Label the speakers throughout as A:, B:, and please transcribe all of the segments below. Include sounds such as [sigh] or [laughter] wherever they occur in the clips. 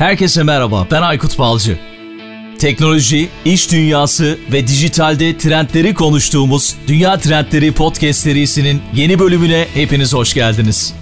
A: Herkese merhaba, ben Aykut Balcı. Teknoloji, iş dünyası ve dijitalde trendleri konuştuğumuz Dünya Trendleri Podcast serisinin yeni bölümüne hepiniz hoş geldiniz.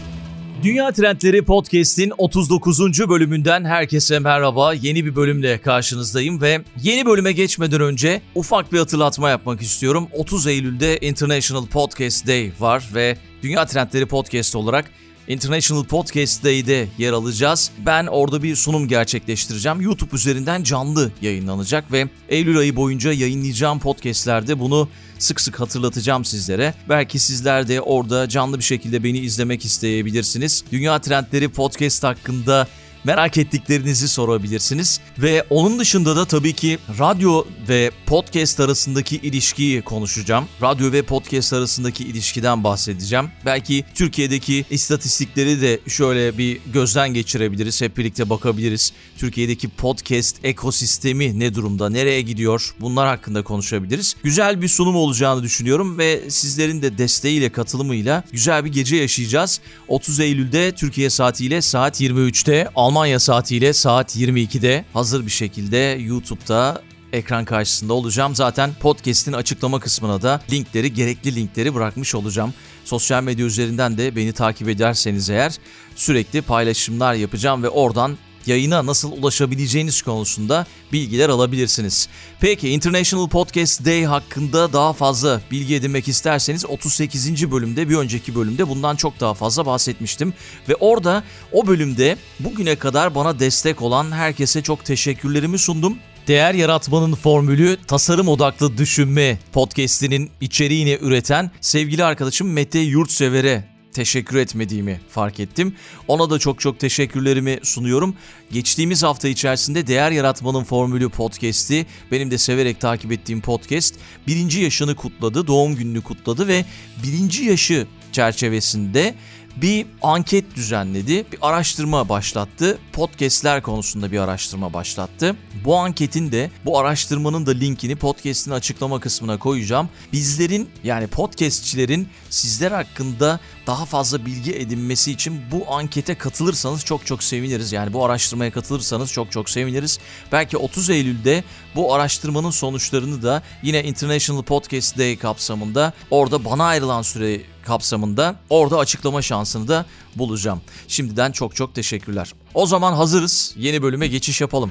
A: Dünya Trendleri Podcast'in 39. bölümünden herkese merhaba. Yeni bir bölümle karşınızdayım ve yeni bölüme geçmeden önce ufak bir hatırlatma yapmak istiyorum. 30 Eylül'de International Podcast Day var ve Dünya Trendleri Podcast olarak International Podcast'deydi yer alacağız. Ben orada bir sunum gerçekleştireceğim. YouTube üzerinden canlı yayınlanacak ve Eylül ayı boyunca yayınlayacağım podcast'lerde bunu sık sık hatırlatacağım sizlere. Belki sizler de orada canlı bir şekilde beni izlemek isteyebilirsiniz. Dünya Trendleri podcast hakkında merak ettiklerinizi sorabilirsiniz. Ve onun dışında da tabii ki radyo ve podcast arasındaki ilişkiyi konuşacağım. Radyo ve podcast arasındaki ilişkiden bahsedeceğim. Belki Türkiye'deki istatistikleri de şöyle bir gözden geçirebiliriz. Hep birlikte bakabiliriz. Türkiye'deki podcast ekosistemi ne durumda, nereye gidiyor? Bunlar hakkında konuşabiliriz. Güzel bir sunum olacağını düşünüyorum ve sizlerin de desteğiyle, katılımıyla güzel bir gece yaşayacağız. 30 Eylül'de Türkiye saatiyle saat 23'te Almanya. Almanya saatiyle saat 22'de hazır bir şekilde YouTube'da ekran karşısında olacağım. Zaten podcast'in açıklama kısmına da linkleri, gerekli linkleri bırakmış olacağım. Sosyal medya üzerinden de beni takip ederseniz eğer sürekli paylaşımlar yapacağım ve oradan yayına nasıl ulaşabileceğiniz konusunda bilgiler alabilirsiniz. Peki International Podcast Day hakkında daha fazla bilgi edinmek isterseniz 38. bölümde bir önceki bölümde bundan çok daha fazla bahsetmiştim. Ve orada o bölümde bugüne kadar bana destek olan herkese çok teşekkürlerimi sundum. Değer Yaratmanın Formülü Tasarım Odaklı Düşünme podcastinin içeriğini üreten sevgili arkadaşım Mete Yurtsever'e teşekkür etmediğimi fark ettim. Ona da çok çok teşekkürlerimi sunuyorum. Geçtiğimiz hafta içerisinde Değer Yaratmanın Formülü podcast'i, benim de severek takip ettiğim podcast, birinci yaşını kutladı, doğum gününü kutladı ve birinci yaşı çerçevesinde bir anket düzenledi, bir araştırma başlattı. Podcast'ler konusunda bir araştırma başlattı. Bu anketin de, bu araştırmanın da linkini podcast'in açıklama kısmına koyacağım. Bizlerin yani podcastçilerin sizler hakkında daha fazla bilgi edinmesi için bu ankete katılırsanız çok çok seviniriz. Yani bu araştırmaya katılırsanız çok çok seviniriz. Belki 30 Eylül'de bu araştırmanın sonuçlarını da yine International Podcast Day kapsamında orada bana ayrılan süre kapsamında orada açıklama şansını da bulacağım. Şimdiden çok çok teşekkürler. O zaman hazırız. Yeni bölüme geçiş yapalım.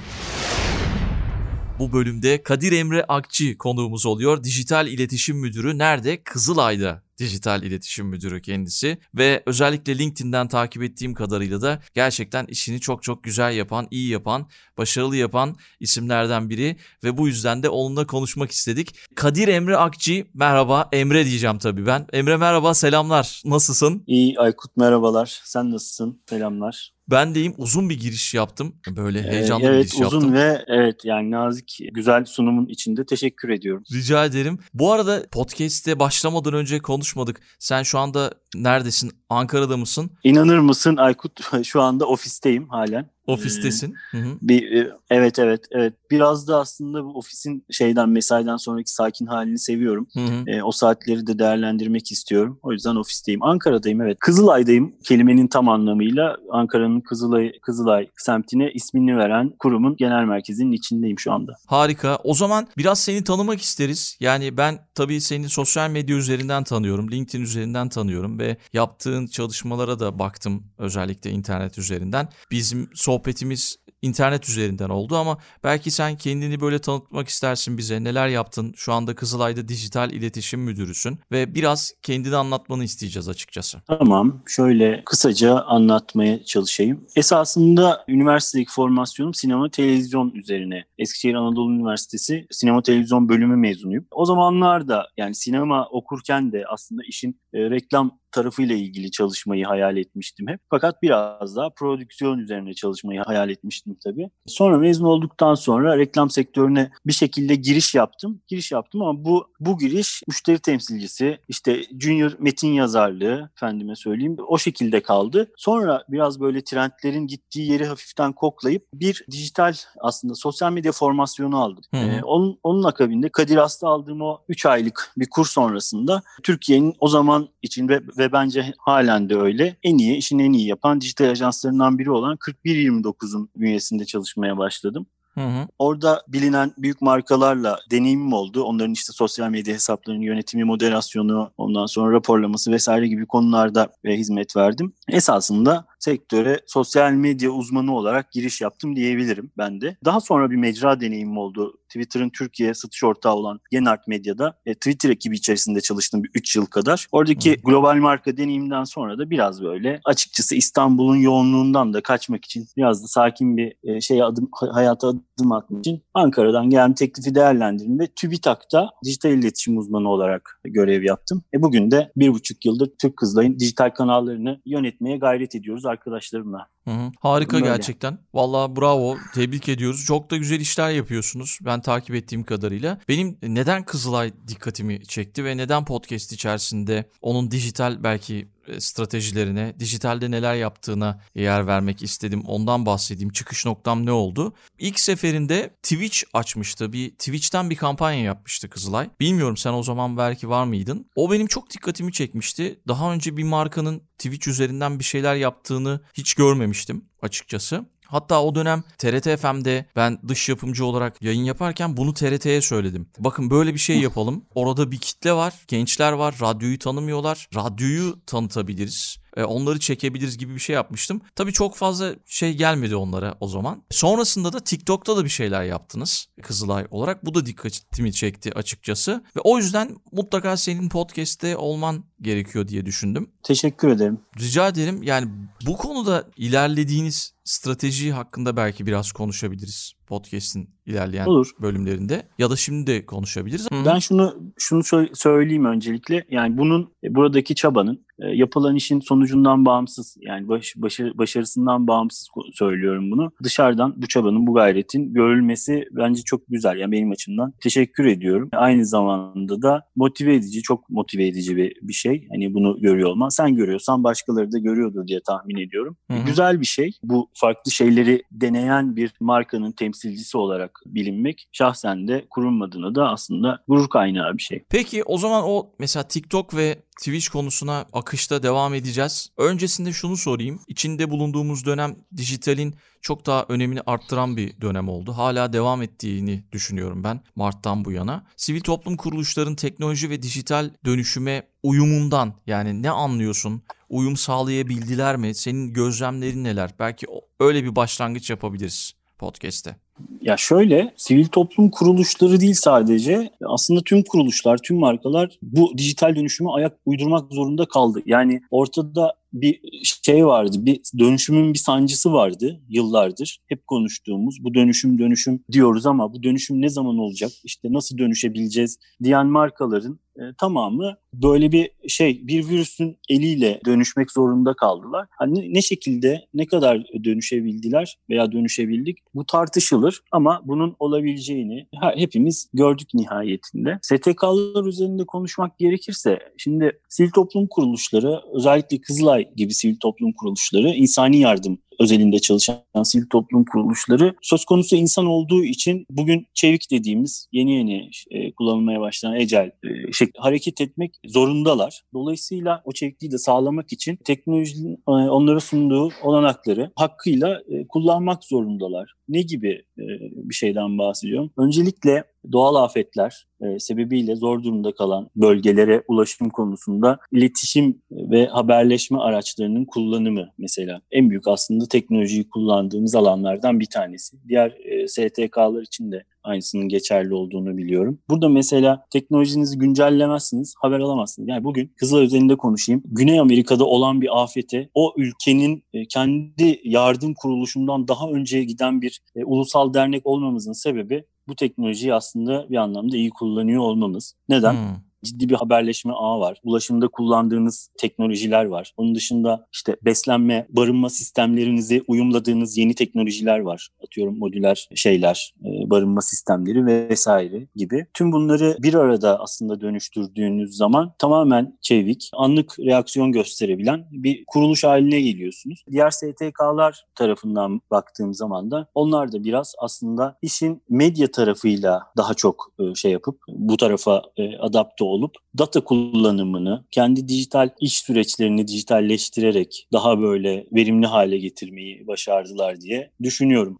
A: Bu bölümde Kadir Emre Akçı konuğumuz oluyor. Dijital İletişim Müdürü nerede? Kızılay'da dijital iletişim müdürü kendisi ve özellikle LinkedIn'den takip ettiğim kadarıyla da gerçekten işini çok çok güzel yapan, iyi yapan, başarılı yapan isimlerden biri ve bu yüzden de onunla konuşmak istedik. Kadir Emre Akçı, merhaba Emre diyeceğim tabii ben. Emre merhaba, selamlar. Nasılsın?
B: İyi Aykut merhabalar. Sen nasılsın? Selamlar.
A: Ben deyim uzun bir giriş yaptım. Böyle ee, heyecanlı
B: ee,
A: evet, bir giriş yaptım.
B: Evet uzun ve evet yani nazik güzel sunumun içinde teşekkür ediyorum.
A: Rica ederim. Bu arada podcast'te başlamadan önce konuşmadık. Sen şu anda neredesin? Ankara'da mısın?
B: İnanır mısın Aykut [laughs] şu anda ofisteyim halen.
A: Ofistesin. Hmm. Hı
B: Bir e, evet evet evet. Biraz da aslında bu ofisin şeyden mesaiden sonraki sakin halini seviyorum. Hı E, o saatleri de değerlendirmek istiyorum. O yüzden ofisteyim. Ankara'dayım evet. Kızılay'dayım. Kelimenin tam anlamıyla Ankara'nın Kızılay Kızılay semtine ismini veren kurumun genel merkezinin içindeyim şu anda.
A: Harika. O zaman biraz seni tanımak isteriz. Yani ben tabii seni sosyal medya üzerinden tanıyorum. LinkedIn üzerinden tanıyorum ve yaptığın çalışmalara da baktım özellikle internet üzerinden. Bizim so sohbetimiz internet üzerinden oldu ama belki sen kendini böyle tanıtmak istersin bize. Neler yaptın? Şu anda Kızılay'da dijital iletişim müdürüsün ve biraz kendini anlatmanı isteyeceğiz açıkçası.
B: Tamam. Şöyle kısaca anlatmaya çalışayım. Esasında üniversitedeki formasyonum sinema televizyon üzerine. Eskişehir Anadolu Üniversitesi sinema televizyon bölümü mezunuyum. O zamanlarda yani sinema okurken de aslında işin e, reklam tarafıyla ilgili çalışmayı hayal etmiştim hep. Fakat biraz daha prodüksiyon üzerine çalışmayı hayal etmiştim tabii. Sonra mezun olduktan sonra reklam sektörüne bir şekilde giriş yaptım. Giriş yaptım ama bu bu giriş müşteri temsilcisi, işte junior metin yazarlığı efendime söyleyeyim o şekilde kaldı. Sonra biraz böyle trendlerin gittiği yeri hafiften koklayıp bir dijital aslında sosyal medya formasyonu aldım. Hı Ee, onun, onun akabinde Kadir Aslı aldığım o 3 aylık bir kurs sonrasında Türkiye'nin o zaman için ve, ve bence halen de öyle. En iyi, işin en iyi yapan dijital ajanslarından biri olan 4129'un bünyesinde çalışmaya başladım. Hı hı. Orada bilinen büyük markalarla deneyimim oldu. Onların işte sosyal medya hesaplarının yönetimi, moderasyonu, ondan sonra raporlaması vesaire gibi konularda e, hizmet verdim. Esasında sektöre sosyal medya uzmanı olarak giriş yaptım diyebilirim ben de. Daha sonra bir mecra deneyimim oldu. Twitter'ın Türkiye satış ortağı olan Genart Medya'da e, Twitter ekibi içerisinde çalıştım bir 3 yıl kadar. Oradaki hmm. global marka deneyimden sonra da biraz böyle açıkçası İstanbul'un yoğunluğundan da kaçmak için biraz da sakin bir e, şeye adım hayata adım atmak için Ankara'dan gelen teklifi değerlendirdim ve TÜBİTAK'ta dijital iletişim uzmanı olarak görev yaptım. E bugün de bir buçuk yıldır Türk Kızılay'ın dijital kanallarını yönetmeye gayret ediyoruz arkadaşlarımla. Hı hı.
A: Harika Böyle. gerçekten. Valla bravo. Tebrik ediyoruz. Çok da güzel işler yapıyorsunuz. Ben takip ettiğim kadarıyla. Benim neden Kızılay dikkatimi çekti ve neden podcast içerisinde onun dijital belki e, stratejilerine, dijitalde neler yaptığına yer vermek istedim. Ondan bahsedeyim. Çıkış noktam ne oldu? İlk seferinde Twitch açmıştı. Bir Twitch'ten bir kampanya yapmıştı Kızılay. Bilmiyorum sen o zaman belki var mıydın? O benim çok dikkatimi çekmişti. Daha önce bir markanın Twitch üzerinden bir şeyler yaptığını hiç görmemiştim açıkçası. Hatta o dönem TRT FM'de ben dış yapımcı olarak yayın yaparken bunu TRT'ye söyledim. Bakın böyle bir şey yapalım. Orada bir kitle var, gençler var, radyoyu tanımıyorlar. Radyoyu tanıtabiliriz e, onları çekebiliriz gibi bir şey yapmıştım. Tabii çok fazla şey gelmedi onlara o zaman. Sonrasında da TikTok'ta da bir şeyler yaptınız Kızılay olarak. Bu da dikkatimi çekti açıkçası. Ve o yüzden mutlaka senin podcast'te olman gerekiyor diye düşündüm.
B: Teşekkür ederim.
A: Rica ederim. Yani bu konuda ilerlediğiniz strateji hakkında belki biraz konuşabiliriz podcast'in ilerleyen Olur. bölümlerinde ya da şimdi de konuşabiliriz.
B: Ben şunu şunu söyleyeyim öncelikle. Yani bunun buradaki çabanın e, yapılan işin sonucundan bağımsız yani baş, başa, başarısından bağımsız söylüyorum bunu. Dışarıdan bu çabanın, bu gayretin görülmesi bence çok güzel. Yani benim açımdan teşekkür ediyorum. Aynı zamanda da motive edici, çok motive edici bir, bir şey. Hani bunu görüyor olman. Sen görüyorsan başkaları da görüyordur diye tahmin ediyorum. Hı-hı. Güzel bir şey. Bu farklı şeyleri deneyen bir markanın temsil temsilcisi olarak bilinmek şahsen de kurum da aslında gurur kaynağı bir şey.
A: Peki o zaman o mesela TikTok ve Twitch konusuna akışta devam edeceğiz. Öncesinde şunu sorayım. İçinde bulunduğumuz dönem dijitalin çok daha önemini arttıran bir dönem oldu. Hala devam ettiğini düşünüyorum ben Mart'tan bu yana. Sivil toplum kuruluşların teknoloji ve dijital dönüşüme uyumundan yani ne anlıyorsun? Uyum sağlayabildiler mi? Senin gözlemlerin neler? Belki öyle bir başlangıç yapabiliriz podcast'te.
B: Ya şöyle, sivil toplum kuruluşları değil sadece. Aslında tüm kuruluşlar, tüm markalar bu dijital dönüşümü ayak uydurmak zorunda kaldı. Yani ortada bir şey vardı, bir dönüşümün bir sancısı vardı yıllardır. Hep konuştuğumuz bu dönüşüm dönüşüm diyoruz ama bu dönüşüm ne zaman olacak, işte nasıl dönüşebileceğiz diyen markaların e, tamamı böyle bir şey, bir virüsün eliyle dönüşmek zorunda kaldılar. Hani ne şekilde, ne kadar dönüşebildiler veya dönüşebildik bu tartışılır ama bunun olabileceğini hepimiz gördük nihayetinde. STK'lar üzerinde konuşmak gerekirse, şimdi sivil toplum kuruluşları özellikle Kızılay gibi sivil toplum kuruluşları, insani yardım özelinde çalışan sivil toplum kuruluşları söz konusu insan olduğu için bugün çevik dediğimiz yeni yeni e, kullanılmaya başlayan ecel e, şey, hareket etmek zorundalar. Dolayısıyla o çevikliği de sağlamak için teknolojinin e, onlara sunduğu olanakları hakkıyla e, kullanmak zorundalar. Ne gibi e, bir şeyden bahsediyorum? Öncelikle doğal afetler e, sebebiyle zor durumda kalan bölgelere ulaşım konusunda iletişim ve haberleşme araçlarının kullanımı mesela en büyük aslında teknolojiyi kullandığımız alanlardan bir tanesi. Diğer e, STK'lar için de aynısının geçerli olduğunu biliyorum. Burada mesela teknolojinizi güncellemezsiniz, haber alamazsınız. Yani bugün Kızılay üzerinde konuşayım. Güney Amerika'da olan bir afete o ülkenin e, kendi yardım kuruluşundan daha önce giden bir e, ulusal dernek olmamızın sebebi bu teknolojiyi aslında bir anlamda iyi kullanıyor olmamız. Neden? Hmm ciddi bir haberleşme ağı var. Ulaşımda kullandığınız teknolojiler var. Onun dışında işte beslenme, barınma sistemlerinizi uyumladığınız yeni teknolojiler var. Atıyorum modüler şeyler, e, barınma sistemleri vesaire gibi. Tüm bunları bir arada aslında dönüştürdüğünüz zaman tamamen çevik, anlık reaksiyon gösterebilen bir kuruluş haline geliyorsunuz. Diğer STK'lar tarafından baktığım zaman da onlar da biraz aslında işin medya tarafıyla daha çok e, şey yapıp bu tarafa e, adapte olup data kullanımını kendi dijital iş süreçlerini dijitalleştirerek daha böyle verimli hale getirmeyi başardılar diye düşünüyorum.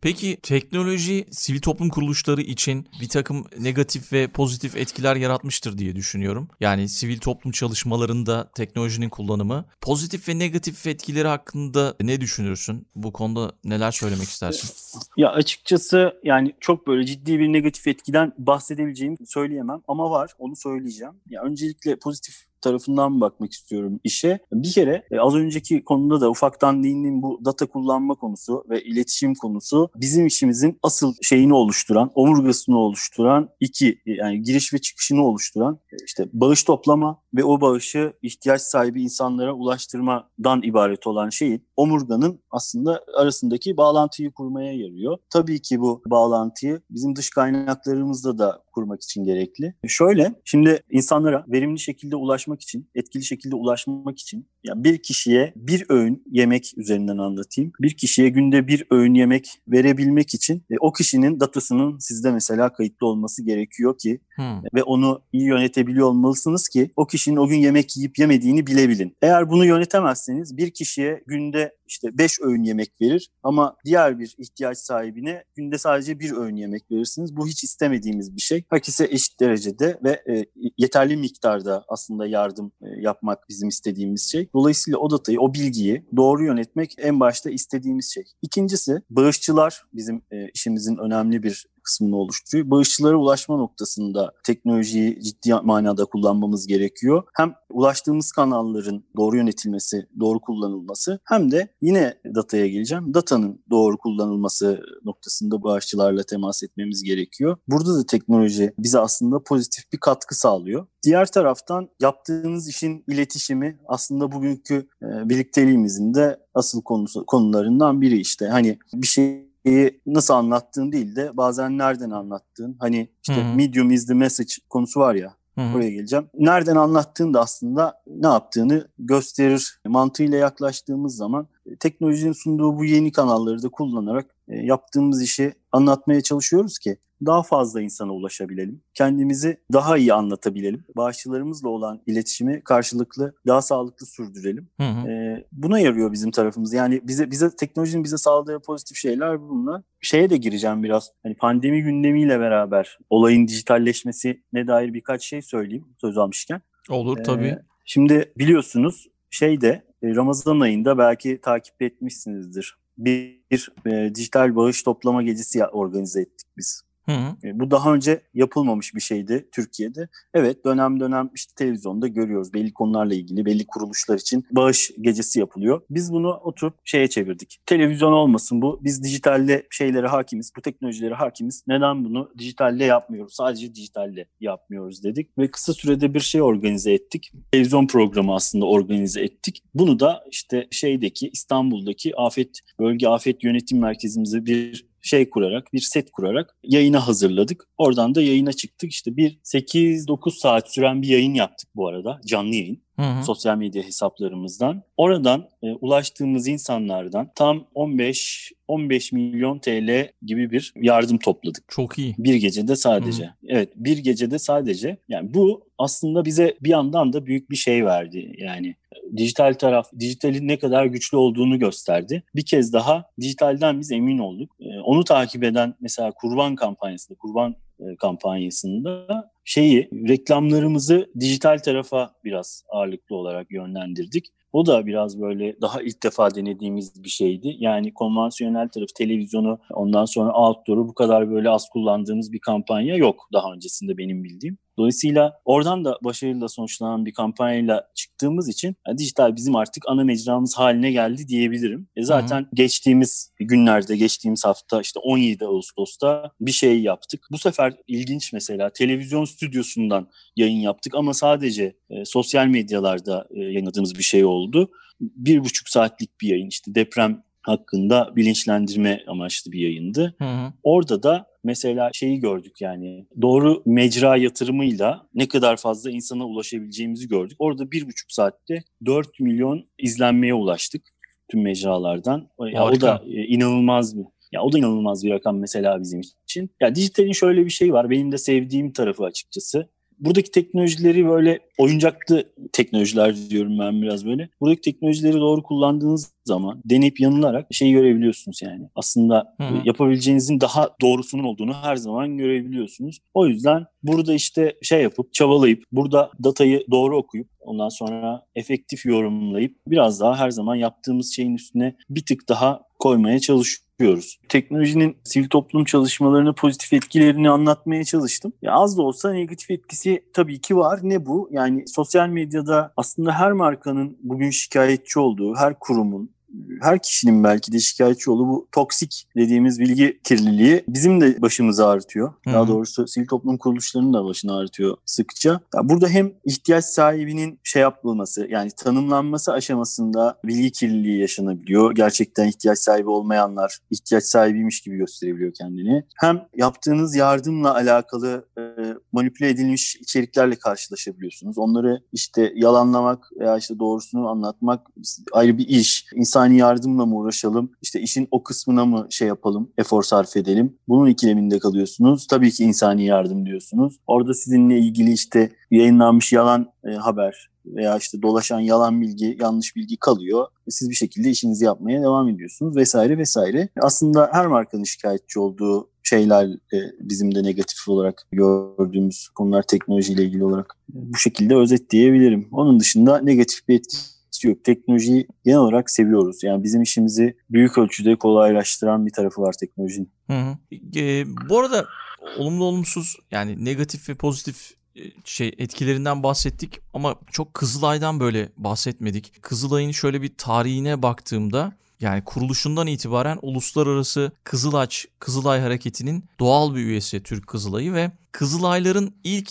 A: Peki teknoloji sivil toplum kuruluşları için bir takım negatif ve pozitif etkiler yaratmıştır diye düşünüyorum. Yani sivil toplum çalışmalarında teknolojinin kullanımı pozitif ve negatif etkileri hakkında ne düşünürsün? Bu konuda neler söylemek istersin? Ee,
B: ya açıkçası yani çok böyle ciddi bir negatif etkiden bahsedebileceğimi söyleyemem ama var onu söyleyeceğim. Ya öncelikle pozitif tarafından bakmak istiyorum işe. Bir kere e, az önceki konuda da ufaktan değindiğim bu data kullanma konusu ve iletişim konusu bizim işimizin asıl şeyini oluşturan, omurgasını oluşturan iki e, yani giriş ve çıkışını oluşturan e, işte bağış toplama ve o bağışı ihtiyaç sahibi insanlara ulaştırmadan ibaret olan şeyin omurganın aslında arasındaki bağlantıyı kurmaya yarıyor. Tabii ki bu bağlantıyı bizim dış kaynaklarımızda da kurmak için gerekli. E, şöyle, şimdi insanlara verimli şekilde ulaşmak için, etkili şekilde ulaşmak için ya bir kişiye bir öğün yemek üzerinden anlatayım. Bir kişiye günde bir öğün yemek verebilmek için e, o kişinin datasının sizde mesela kayıtlı olması gerekiyor ki hmm. ve onu iyi yönetebiliyor olmalısınız ki o kişinin o gün yemek yiyip yemediğini bilebilin. Eğer bunu yönetemezseniz bir kişiye günde işte 5 öğün yemek verir ama diğer bir ihtiyaç sahibine günde sadece bir öğün yemek verirsiniz. Bu hiç istemediğimiz bir şey. Herkese eşit derecede ve e, yeterli miktarda aslında yardım e, yapmak bizim istediğimiz şey. Dolayısıyla o datayı, o bilgiyi doğru yönetmek en başta istediğimiz şey. İkincisi bağışçılar bizim e, işimizin önemli bir kısmını oluşturuyor. Bağışçılara ulaşma noktasında teknolojiyi ciddi manada kullanmamız gerekiyor. Hem ulaştığımız kanalların doğru yönetilmesi, doğru kullanılması hem de yine dataya geleceğim. Datanın doğru kullanılması noktasında bağışçılarla temas etmemiz gerekiyor. Burada da teknoloji bize aslında pozitif bir katkı sağlıyor. Diğer taraftan yaptığınız işin iletişimi aslında bugünkü e, birlikteliğimizin de asıl konusu, konularından biri işte. Hani bir şey şeyi nasıl anlattığın değil de bazen nereden anlattığın. Hani işte Hı-hı. medium is the message konusu var ya. Hı-hı. Oraya geleceğim. Nereden anlattığın da aslında ne yaptığını gösterir. Mantığıyla yaklaştığımız zaman e, teknolojinin sunduğu bu yeni kanalları da kullanarak e, yaptığımız işi anlatmaya çalışıyoruz ki daha fazla insana ulaşabilelim. Kendimizi daha iyi anlatabilelim. Bağışçılarımızla olan iletişimi karşılıklı daha sağlıklı sürdürelim. Hı hı. Ee, buna yarıyor bizim tarafımız. Yani bize bize teknolojinin bize sağladığı pozitif şeyler bunlar. Şeye de gireceğim biraz. Hani pandemi gündemiyle beraber olayın ne dair birkaç şey söyleyeyim söz almışken.
A: Olur ee, tabii.
B: Şimdi biliyorsunuz şey de e, Ramazan ayında belki takip etmişsinizdir. Bir, bir e, dijital bağış toplama gecesi organize ettik biz Hı hı. E, bu daha önce yapılmamış bir şeydi Türkiye'de. Evet dönem dönem işte televizyonda görüyoruz belli konularla ilgili belli kuruluşlar için bağış gecesi yapılıyor. Biz bunu oturup şeye çevirdik. Televizyon olmasın bu. Biz dijitalde şeylere hakimiz, bu teknolojilere hakimiz. Neden bunu dijitalle yapmıyoruz? Sadece dijitalle yapmıyoruz dedik ve kısa sürede bir şey organize ettik. Televizyon programı aslında organize ettik. Bunu da işte şeydeki İstanbul'daki afet bölge afet yönetim merkezimize bir şey kurarak, bir set kurarak yayına hazırladık. Oradan da yayına çıktık. İşte bir 8-9 saat süren bir yayın yaptık bu arada. Canlı yayın. Hı hı. Sosyal medya hesaplarımızdan. Oradan e, ulaştığımız insanlardan tam 15 15 milyon TL gibi bir yardım topladık.
A: Çok iyi.
B: Bir gecede sadece. Hı. Evet, bir gecede sadece. Yani bu aslında bize bir yandan da büyük bir şey verdi. Yani e, dijital taraf, dijitalin ne kadar güçlü olduğunu gösterdi. Bir kez daha dijitalden biz emin olduk. E, onu takip eden mesela kurban kampanyasında, kurban e, kampanyasında şeyi reklamlarımızı dijital tarafa biraz ağırlıklı olarak yönlendirdik. O da biraz böyle daha ilk defa denediğimiz bir şeydi. Yani konvansiyonel tarafı televizyonu ondan sonra outdoor'u bu kadar böyle az kullandığımız bir kampanya yok daha öncesinde benim bildiğim. Dolayısıyla oradan da başarıyla sonuçlanan bir kampanyayla çıktığımız için yani dijital bizim artık ana mecramız haline geldi diyebilirim. E zaten Hı-hı. geçtiğimiz günlerde, geçtiğimiz hafta işte 17 Ağustos'ta bir şey yaptık. Bu sefer ilginç mesela televizyon stüdyosundan yayın yaptık ama sadece e, sosyal medyalarda e, yayınladığımız bir şey oldu. Bir buçuk saatlik bir yayın işte deprem hakkında bilinçlendirme amaçlı bir yayındı. Hı hı. Orada da mesela şeyi gördük yani doğru mecra yatırımıyla ne kadar fazla insana ulaşabileceğimizi gördük. Orada bir buçuk saatte 4 milyon izlenmeye ulaştık tüm mecralardan. Ya o da e, inanılmaz bir ya o da inanılmaz bir rakam mesela bizim için. Ya dijitalin şöyle bir şey var. Benim de sevdiğim tarafı açıkçası buradaki teknolojileri böyle oyuncaklı teknolojiler diyorum ben biraz böyle. Buradaki teknolojileri doğru kullandığınız zaman deneyip yanılarak şey görebiliyorsunuz yani. Aslında Hı. yapabileceğinizin daha doğrusunun olduğunu her zaman görebiliyorsunuz. O yüzden burada işte şey yapıp çabalayıp burada datayı doğru okuyup ondan sonra efektif yorumlayıp biraz daha her zaman yaptığımız şeyin üstüne bir tık daha koymaya çalışıyoruz yapıyoruz. Teknolojinin sivil toplum çalışmalarını pozitif etkilerini anlatmaya çalıştım. Ya az da olsa negatif etkisi tabii ki var. Ne bu? Yani sosyal medyada aslında her markanın bugün şikayetçi olduğu, her kurumun, her kişinin belki de şikayetçi olduğu bu toksik dediğimiz bilgi kirliliği bizim de başımızı ağrıtıyor. Hı-hı. Daha doğrusu sivil toplum kuruluşlarının da başını ağrıtıyor sıkça. Ya burada hem ihtiyaç sahibinin şey yapılması yani tanımlanması aşamasında bilgi kirliliği yaşanabiliyor. Gerçekten ihtiyaç sahibi olmayanlar ihtiyaç sahibiymiş gibi gösterebiliyor kendini. Hem yaptığınız yardımla alakalı e, manipüle edilmiş içeriklerle karşılaşabiliyorsunuz. Onları işte yalanlamak veya işte doğrusunu anlatmak ayrı bir iş. İnsan insani yardımla mı uğraşalım? İşte işin o kısmına mı şey yapalım, efor sarf edelim? Bunun ikileminde kalıyorsunuz. Tabii ki insani yardım diyorsunuz. Orada sizinle ilgili işte yayınlanmış yalan e, haber veya işte dolaşan yalan bilgi, yanlış bilgi kalıyor. E, siz bir şekilde işinizi yapmaya devam ediyorsunuz vesaire vesaire. Aslında her markanın şikayetçi olduğu şeyler e, bizim de negatif olarak gördüğümüz konular teknolojiyle ilgili olarak bu şekilde özetleyebilirim. Onun dışında negatif bir etki etkisi Teknolojiyi genel olarak seviyoruz. Yani bizim işimizi büyük ölçüde kolaylaştıran bir tarafı var teknolojinin. Hı hı.
A: E, bu arada olumlu olumsuz yani negatif ve pozitif e, şey etkilerinden bahsettik ama çok Kızılay'dan böyle bahsetmedik. Kızılay'ın şöyle bir tarihine baktığımda yani kuruluşundan itibaren uluslararası Kızılaç Kızılay hareketinin doğal bir üyesi Türk Kızılay'ı ve Kızılayların ilk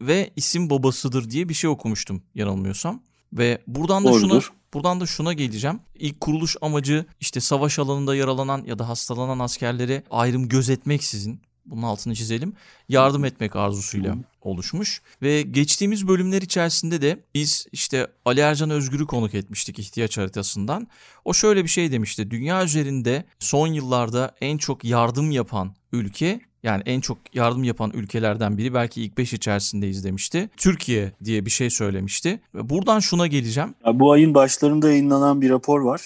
A: ve isim babasıdır diye bir şey okumuştum yanılmıyorsam. Ve buradan da Doğrudur. şuna buradan da şuna geleceğim. İlk kuruluş amacı işte savaş alanında yaralanan ya da hastalanan askerlere ayrım gözetmeksizin bunun altını çizelim. Yardım etmek arzusuyla oluşmuş ve geçtiğimiz bölümler içerisinde de biz işte Ali Ercan Özgür'ü konuk etmiştik ihtiyaç haritasından. O şöyle bir şey demişti. Dünya üzerinde son yıllarda en çok yardım yapan ülke yani en çok yardım yapan ülkelerden biri belki ilk 5 içerisindeyiz demişti. Türkiye diye bir şey söylemişti. Buradan şuna geleceğim.
B: Ya bu ayın başlarında yayınlanan bir rapor var.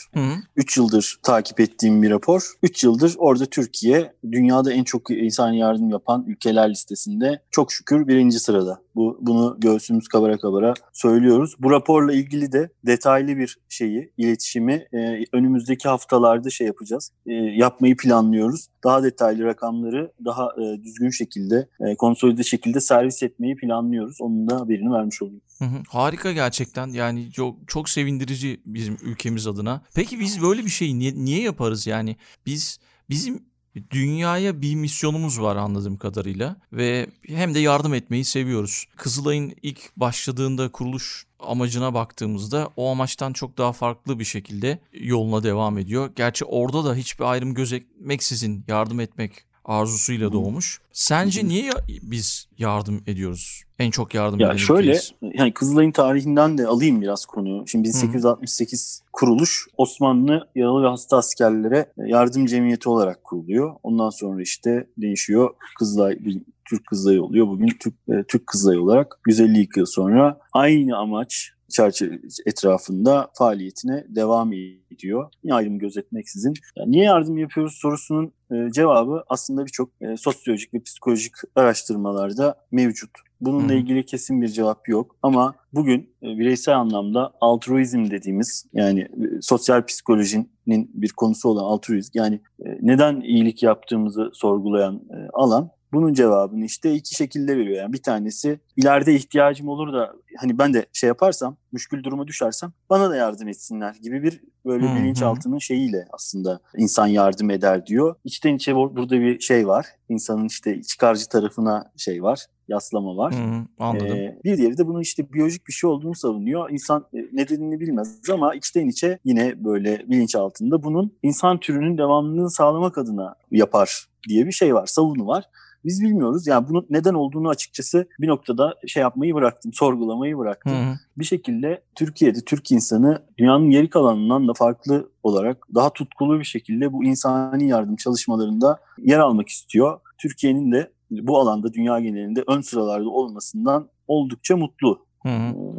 B: 3 yıldır takip ettiğim bir rapor. 3 yıldır orada Türkiye dünyada en çok insan yardım yapan ülkeler listesinde çok şükür birinci sırada. Bu, bunu göğsümüz kabara kabara söylüyoruz. Bu raporla ilgili de detaylı bir şeyi, iletişimi e, önümüzdeki haftalarda şey yapacağız. E, yapmayı planlıyoruz. Daha detaylı rakamları daha e, düzgün şekilde, e, konsolide şekilde servis etmeyi planlıyoruz. Onun da haberini vermiş olayım. Hı
A: hı, harika gerçekten. Yani çok, çok sevindirici bizim ülkemiz adına. Peki biz böyle bir şeyi niye, niye yaparız? Yani biz bizim Dünyaya bir misyonumuz var anladığım kadarıyla ve hem de yardım etmeyi seviyoruz. Kızılay'ın ilk başladığında kuruluş amacına baktığımızda o amaçtan çok daha farklı bir şekilde yoluna devam ediyor. Gerçi orada da hiçbir ayrım gözetmeksizin yardım etmek arzusuyla doğmuş. Sence niye ya- biz yardım ediyoruz? En çok yardım ya şöyle ülkeyiz. yani
B: Kızılay'ın tarihinden de alayım biraz konuyu. Şimdi 1868 Hı-hı. kuruluş Osmanlı yaralı ve hasta askerlere e, yardım cemiyeti olarak kuruluyor. Ondan sonra işte değişiyor. Kızılay Türk Kızılayı oluyor. Bugün Türk e, Türk Kızılayı olarak 150 yıl sonra aynı amaç çerçeve etrafında faaliyetine devam ediyor. Yine ayrım gözetmeksizin. Yani niye yardım yapıyoruz sorusunun e, cevabı aslında birçok e, sosyolojik ve psikolojik araştırmalarda mevcut. Bununla ilgili kesin bir cevap yok ama bugün e, bireysel anlamda altruizm dediğimiz yani sosyal psikolojinin bir konusu olan altruizm yani neden iyilik yaptığımızı sorgulayan alan bunun cevabını işte iki şekilde veriyor. Yani bir tanesi ileride ihtiyacım olur da hani ben de şey yaparsam, müşkül duruma düşersem bana da yardım etsinler gibi bir böyle Hı-hı. bilinçaltının şeyiyle aslında insan yardım eder diyor. İçten içe burada bir şey var. İnsanın işte çıkarcı tarafına şey var yaslama var. Hı, anladım. Ee, bir diğeri de bunun işte biyolojik bir şey olduğunu savunuyor. İnsan e, nedenini bilmez ama içten içe yine böyle bilinç altında bunun insan türünün devamlılığını sağlamak adına yapar diye bir şey var, savunu var. Biz bilmiyoruz. Yani bunun neden olduğunu açıkçası bir noktada şey yapmayı bıraktım, sorgulamayı bıraktım. Hı hı. Bir şekilde Türkiye'de Türk insanı dünyanın geri kalanından da farklı olarak daha tutkulu bir şekilde bu insani yardım çalışmalarında yer almak istiyor. Türkiye'nin de bu alanda dünya genelinde ön sıralarda olmasından oldukça mutlu. Hı hı. Ee,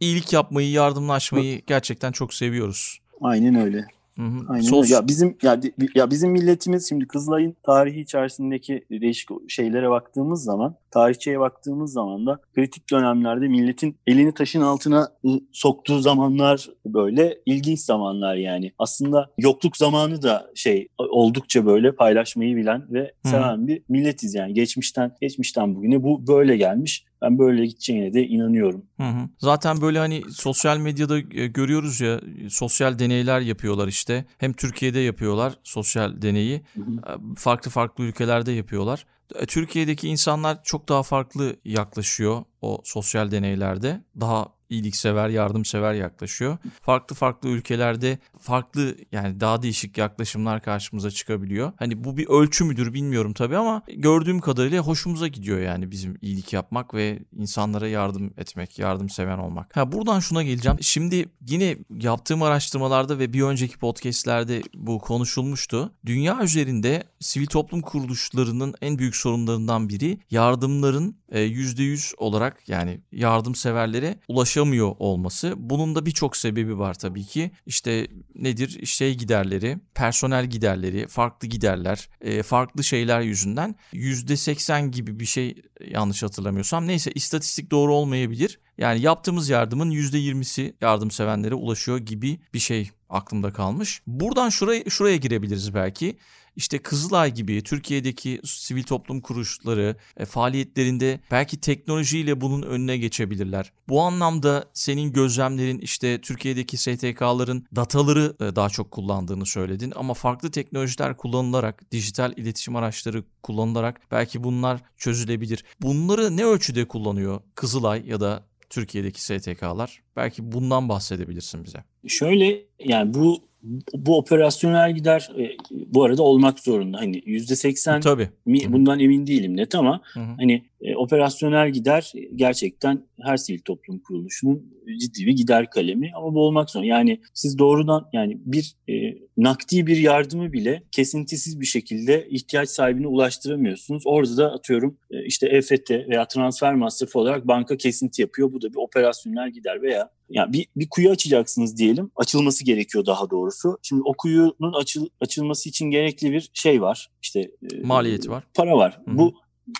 A: İyilik yapmayı, yardımlaşmayı gerçekten çok seviyoruz.
B: Aynen öyle. Hı Aynen. Sos. Ya bizim ya, ya bizim milletimiz şimdi Kızılay'ın tarihi içerisindeki değişik şeylere baktığımız zaman tarihçeye baktığımız zaman da kritik dönemlerde milletin elini taşın altına soktuğu zamanlar böyle ilginç zamanlar yani. Aslında yokluk zamanı da şey oldukça böyle paylaşmayı bilen ve seven bir milletiz yani. Geçmişten geçmişten bugüne bu böyle gelmiş. Ben böyle gideceğine de inanıyorum. Hı
A: hı. Zaten böyle hani sosyal medyada e, görüyoruz ya sosyal deneyler yapıyorlar işte. Hem Türkiye'de yapıyorlar sosyal deneyi. Hı hı. Farklı farklı ülkelerde yapıyorlar. Türkiye'deki insanlar çok daha farklı yaklaşıyor o sosyal deneylerde daha iyiliksever, yardımsever yaklaşıyor. Farklı farklı ülkelerde farklı yani daha değişik yaklaşımlar karşımıza çıkabiliyor. Hani bu bir ölçü müdür bilmiyorum tabii ama gördüğüm kadarıyla hoşumuza gidiyor yani bizim iyilik yapmak ve insanlara yardım etmek, yardım seven olmak. Ha buradan şuna geleceğim. Şimdi yine yaptığım araştırmalarda ve bir önceki podcast'lerde bu konuşulmuştu. Dünya üzerinde sivil toplum kuruluşlarının en büyük sorunlarından biri yardımların %100 e, olarak yani yardımseverlere ulaşamıyor olması. Bunun da birçok sebebi var tabii ki. İşte nedir? Şey giderleri, personel giderleri, farklı giderler, e, farklı şeyler yüzünden %80 gibi bir şey yanlış hatırlamıyorsam. Neyse istatistik doğru olmayabilir. Yani yaptığımız yardımın %20'si yardımsevenlere ulaşıyor gibi bir şey aklımda kalmış. Buradan şuraya şuraya girebiliriz belki işte Kızılay gibi Türkiye'deki sivil toplum kuruluşları e, faaliyetlerinde belki teknolojiyle bunun önüne geçebilirler. Bu anlamda senin gözlemlerin işte Türkiye'deki STK'ların dataları e, daha çok kullandığını söyledin ama farklı teknolojiler kullanılarak, dijital iletişim araçları kullanılarak belki bunlar çözülebilir. Bunları ne ölçüde kullanıyor Kızılay ya da Türkiye'deki STK'lar? Belki bundan bahsedebilirsin bize.
B: Şöyle yani bu bu operasyonel gider e, bu arada olmak zorunda. Hani yüzde seksen e, bundan emin değilim net ama Hı-hı. hani e, operasyonel gider gerçekten her sivil toplum kuruluşunun ciddi bir gider kalemi ama bu olmak zorunda. Yani siz doğrudan yani bir e, nakdi bir yardımı bile kesintisiz bir şekilde ihtiyaç sahibine ulaştıramıyorsunuz. Orada da atıyorum işte EFT veya transfer masrafı olarak banka kesinti yapıyor. Bu da bir operasyonel gider veya yani bir, bir kuyu açacaksınız diyelim. Açılması gerekiyor daha doğrusu. Şimdi o kuyunun açıl, açılması için gerekli bir şey var. İşte e, maliyeti e, var. Para var. Hı-hı. Bu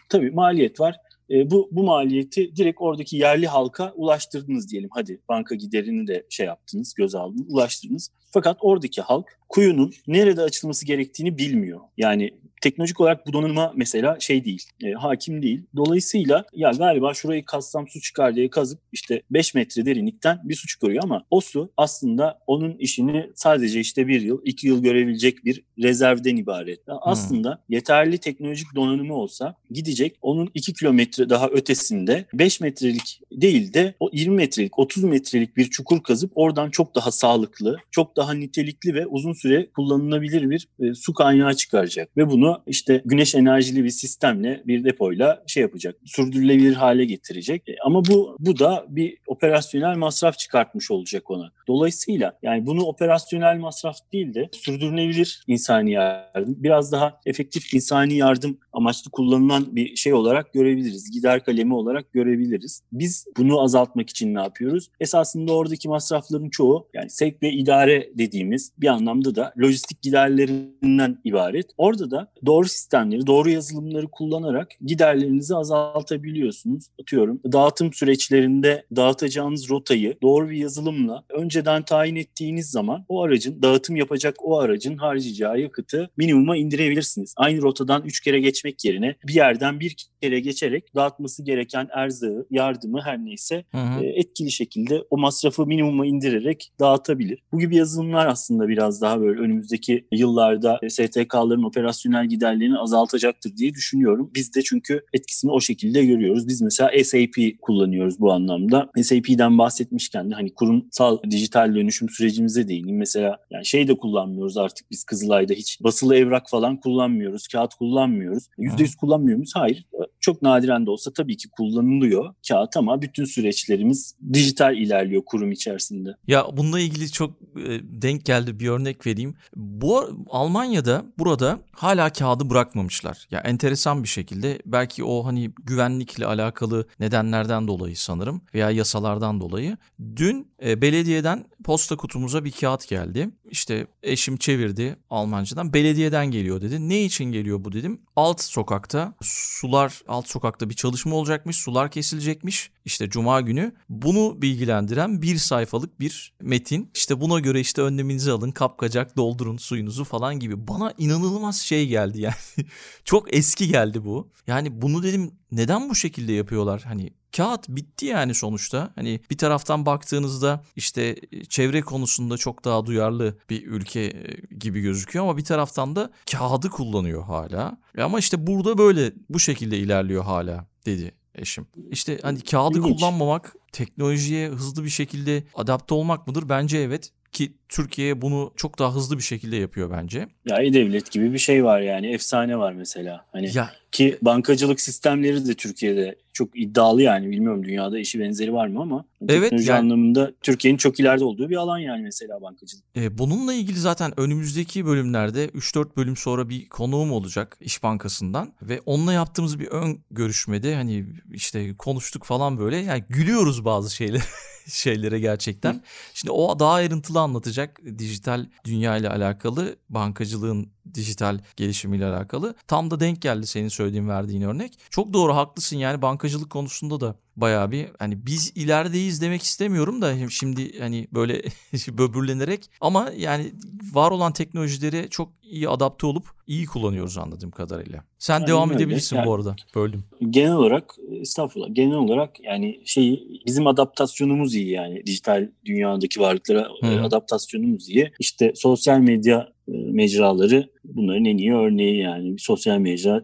B: tabii maliyet var. E, bu bu maliyeti direkt oradaki yerli halka ulaştırdınız diyelim. Hadi banka giderini de şey yaptınız, göz aldınız, ulaştırdınız. Fakat oradaki halk kuyunun nerede açılması gerektiğini bilmiyor. Yani teknolojik olarak bu budanılma mesela şey değil, e, hakim değil. Dolayısıyla ya galiba şurayı kazsam su çıkar diye kazıp işte 5 metre derinlikten bir su çıkarıyor ama o su aslında onun işini sadece işte bir yıl, iki yıl görebilecek bir rezervden ibaret. Yani hmm. Aslında yeterli teknolojik donanımı olsa gidecek onun 2 kilometre daha ötesinde 5 metrelik değil de o 20 metrelik, 30 metrelik bir çukur kazıp oradan çok daha sağlıklı, çok daha nitelikli ve uzun süre kullanılabilir bir e, su kaynağı çıkaracak ve bunu bunu işte güneş enerjili bir sistemle bir depoyla şey yapacak. Sürdürülebilir hale getirecek. E, ama bu bu da bir operasyonel masraf çıkartmış olacak ona. Dolayısıyla yani bunu operasyonel masraf değil de sürdürülebilir insani yardım, biraz daha efektif insani yardım amaçlı kullanılan bir şey olarak görebiliriz. Gider kalemi olarak görebiliriz. Biz bunu azaltmak için ne yapıyoruz? Esasında oradaki masrafların çoğu yani sevk ve idare dediğimiz bir anlamda da lojistik giderlerinden ibaret. Orada da doğru sistemleri, doğru yazılımları kullanarak giderlerinizi azaltabiliyorsunuz. Atıyorum dağıtım süreçlerinde dağıtacağınız rotayı doğru bir yazılımla önceden tayin ettiğiniz zaman o aracın dağıtım yapacak o aracın harcayacağı yakıtı minimuma indirebilirsiniz. Aynı rotadan 3 kere geçmek yerine bir yerden bir kere geçerek dağıtması gereken erzağı, yardımı her neyse hı hı. E, etkili şekilde o masrafı minimuma indirerek dağıtabilir. Bu gibi yazılımlar aslında biraz daha böyle önümüzdeki yıllarda e, STK'ların operasyonel giderlerini azaltacaktır diye düşünüyorum. Biz de çünkü etkisini o şekilde görüyoruz. Biz mesela SAP kullanıyoruz bu anlamda. SAP'den bahsetmişken de hani kurumsal dijital dönüşüm sürecimize değineyim. Mesela yani şey de kullanmıyoruz artık biz Kızılay'da hiç basılı evrak falan kullanmıyoruz, kağıt kullanmıyoruz. %100 kullanmıyor muyuz? Hayır çok nadiren de olsa tabii ki kullanılıyor kağıt ama bütün süreçlerimiz dijital ilerliyor kurum içerisinde.
A: Ya bununla ilgili çok e, denk geldi bir örnek vereyim. Bu Almanya'da burada hala kağıdı bırakmamışlar. Ya enteresan bir şekilde belki o hani güvenlikle alakalı nedenlerden dolayı sanırım veya yasalardan dolayı. Dün e, belediyeden posta kutumuza bir kağıt geldi işte eşim çevirdi Almancadan. Belediyeden geliyor dedi. Ne için geliyor bu dedim. Alt sokakta sular alt sokakta bir çalışma olacakmış. Sular kesilecekmiş işte cuma günü bunu bilgilendiren bir sayfalık bir metin. İşte buna göre işte önleminizi alın, kapkacak doldurun suyunuzu falan gibi. Bana inanılmaz şey geldi yani. [laughs] Çok eski geldi bu. Yani bunu dedim neden bu şekilde yapıyorlar? Hani kağıt bitti yani sonuçta. Hani bir taraftan baktığınızda işte e, çevre konusunda çok daha duyarlı bir ülke e, gibi gözüküyor ama bir taraftan da kağıdı kullanıyor hala. Ama işte burada böyle bu şekilde ilerliyor hala dedi eşim. İşte hani kağıdı İlginç. kullanmamak teknolojiye hızlı bir şekilde adapte olmak mıdır? Bence evet. Ki Türkiye bunu çok daha hızlı bir şekilde yapıyor bence.
B: Ya e-devlet gibi bir şey var yani efsane var mesela. Hani ya. ki bankacılık sistemleri de Türkiye'de çok iddialı yani bilmiyorum dünyada işi benzeri var mı ama evet, teknoloji yani, anlamında Türkiye'nin çok ileride olduğu bir alan yani mesela bankacılık.
A: E, bununla ilgili zaten önümüzdeki bölümlerde 3-4 bölüm sonra bir konuğum olacak İş Bankası'ndan ve onunla yaptığımız bir ön görüşmede hani işte konuştuk falan böyle yani gülüyoruz bazı şeyleri. [laughs] şeylere gerçekten. Şimdi o daha ayrıntılı anlatacak dijital dünya ile alakalı bankacılığın dijital gelişimiyle alakalı. Tam da denk geldi senin söylediğin verdiğin örnek. Çok doğru haklısın yani bankacılık konusunda da bayağı bir hani biz ilerideyiz demek istemiyorum da şimdi hani böyle [laughs] böbürlenerek ama yani var olan teknolojileri çok iyi adapte olup iyi kullanıyoruz anladığım kadarıyla. Sen yani devam edebilirsin yani, bu arada. Böldüm.
B: Genel olarak estağfurullah genel olarak yani şey bizim adaptasyonumuz iyi yani dijital dünyadaki varlıklara hmm. adaptasyonumuz iyi. İşte sosyal medya mecraları bunların en iyi örneği yani sosyal medya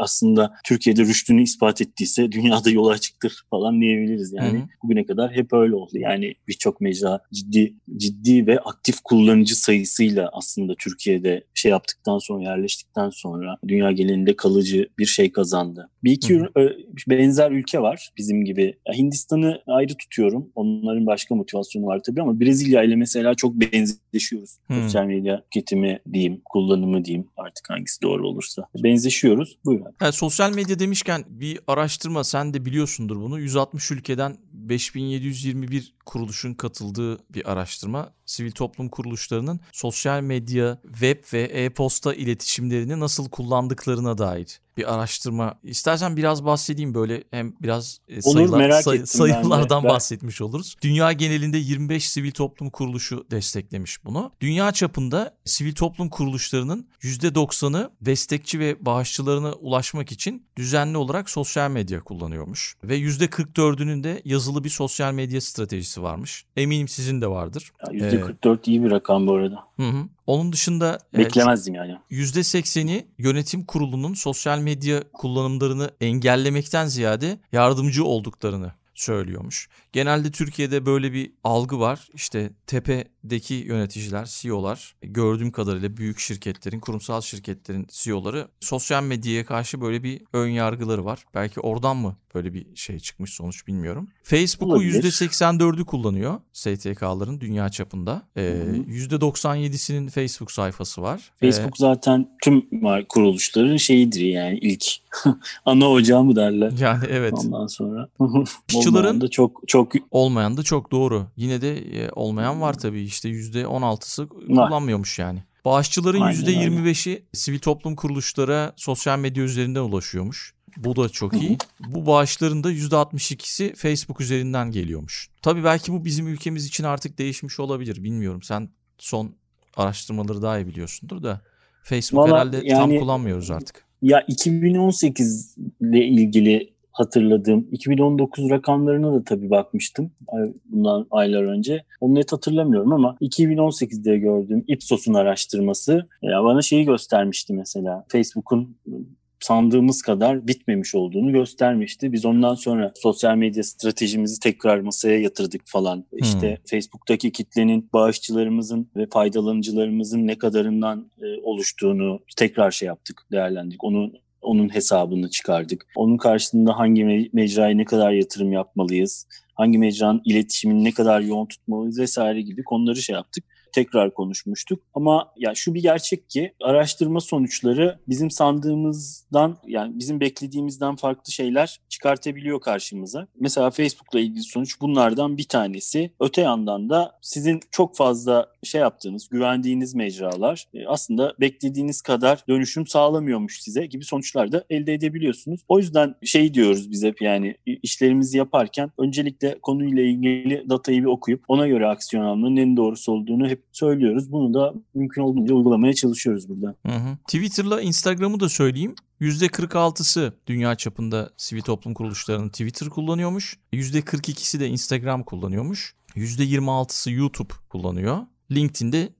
B: aslında Türkiye'de rüştünü ispat ettiyse [laughs] dünyada yola çıktır falan diyebiliriz. Yani Hı-hı. bugüne kadar hep öyle oldu. Yani birçok mecra ciddi ciddi ve aktif kullanıcı sayısıyla aslında Türkiye'de şey yaptıktan sonra yerleştikten sonra dünya genelinde kalıcı bir şey kazandı. Bir iki Ür- benzer ülke var bizim gibi. Hindistan'ı ayrı tutuyorum. Onların başka motivasyonu var tabii ama Brezilya ile mesela çok benzeşiyoruz. Hı-hı. Sosyal medya tüketimi diyeyim, kullanımı diyeyim diyeyim artık hangisi doğru olursa. Benzeşiyoruz.
A: Buyurun. Yani sosyal medya demişken bir araştırma sen de biliyorsundur bunu. 160 ülkeden 5721 kuruluşun katıldığı bir araştırma sivil toplum kuruluşlarının sosyal medya, web ve e-posta iletişimlerini nasıl kullandıklarına dair bir araştırma. İstersen biraz bahsedeyim böyle hem biraz e, Olur, sayılar, merak say, sayılardan ben de. bahsetmiş oluruz. Dünya genelinde 25 sivil toplum kuruluşu desteklemiş bunu. Dünya çapında sivil toplum kuruluşlarının %90'ı destekçi ve bağışçılarına ulaşmak için düzenli olarak sosyal medya kullanıyormuş. Ve %44'ünün de yazılı bir sosyal medya stratejisi varmış. Eminim sizin de vardır.
B: Ya %44 iyi bir rakam bu arada. Hı hı.
A: Onun dışında
B: e, beklemezdim yani.
A: %80'i yönetim kurulunun sosyal medya kullanımlarını engellemekten ziyade yardımcı olduklarını söylüyormuş. Genelde Türkiye'de böyle bir algı var. İşte tepedeki yöneticiler, CEO'lar gördüğüm kadarıyla büyük şirketlerin, kurumsal şirketlerin CEO'ları sosyal medyaya karşı böyle bir ön yargıları var. Belki oradan mı böyle bir şey çıkmış sonuç bilmiyorum. Facebook'u %84'ü kullanıyor STK'ların dünya çapında. Ee, %97'sinin Facebook sayfası var.
B: Ee, Facebook ee, zaten tüm kuruluşların şeyidir yani ilk [laughs] ana ocağı mı derler. Yani evet. Ondan sonra. [laughs]
A: [laughs] Hiç aşçıların olmayan da çok çok olmayan da çok doğru. Yine de e, olmayan var tabii. İşte %16'sı kullanmıyormuş yani. Bağışçıların aynen, %25'i aynen. sivil toplum kuruluşlara sosyal medya üzerinden ulaşıyormuş. Bu da çok iyi. Bu bağışların da %62'si Facebook üzerinden geliyormuş. Tabii belki bu bizim ülkemiz için artık değişmiş olabilir. Bilmiyorum. Sen son araştırmaları daha iyi biliyorsundur da Facebook Vallahi herhalde yani, tam kullanmıyoruz artık.
B: Ya 2018 ile ilgili hatırladığım. 2019 rakamlarına da tabii bakmıştım bundan aylar önce. Onu net hatırlamıyorum ama 2018'de gördüğüm Ipsos'un araştırması ya e, bana şeyi göstermişti mesela. Facebook'un ıı, sandığımız kadar bitmemiş olduğunu göstermişti. Biz ondan sonra sosyal medya stratejimizi tekrar masaya yatırdık falan. Hmm. İşte Facebook'taki kitlenin bağışçılarımızın ve faydalanıcılarımızın ne kadarından e, oluştuğunu tekrar şey yaptık, değerlendik. Onu onun hesabını çıkardık. Onun karşılığında hangi me- mecraya ne kadar yatırım yapmalıyız? Hangi mecranın iletişimini ne kadar yoğun tutmalıyız vesaire gibi konuları şey yaptık tekrar konuşmuştuk. Ama ya şu bir gerçek ki araştırma sonuçları bizim sandığımızdan yani bizim beklediğimizden farklı şeyler çıkartabiliyor karşımıza. Mesela Facebook'la ilgili sonuç bunlardan bir tanesi. Öte yandan da sizin çok fazla şey yaptığınız, güvendiğiniz mecralar e, aslında beklediğiniz kadar dönüşüm sağlamıyormuş size gibi sonuçlar da elde edebiliyorsunuz. O yüzden şey diyoruz biz hep yani işlerimizi yaparken öncelikle konuyla ilgili datayı bir okuyup ona göre aksiyon almanın en doğrusu olduğunu hep hep söylüyoruz. Bunu da mümkün olduğunca uygulamaya çalışıyoruz burada. Hı
A: hı. Twitter'la Instagram'ı da söyleyeyim. %46'sı dünya çapında sivil toplum kuruluşlarının Twitter kullanıyormuş. %42'si de Instagram kullanıyormuş. %26'sı YouTube kullanıyor. LinkedIn'de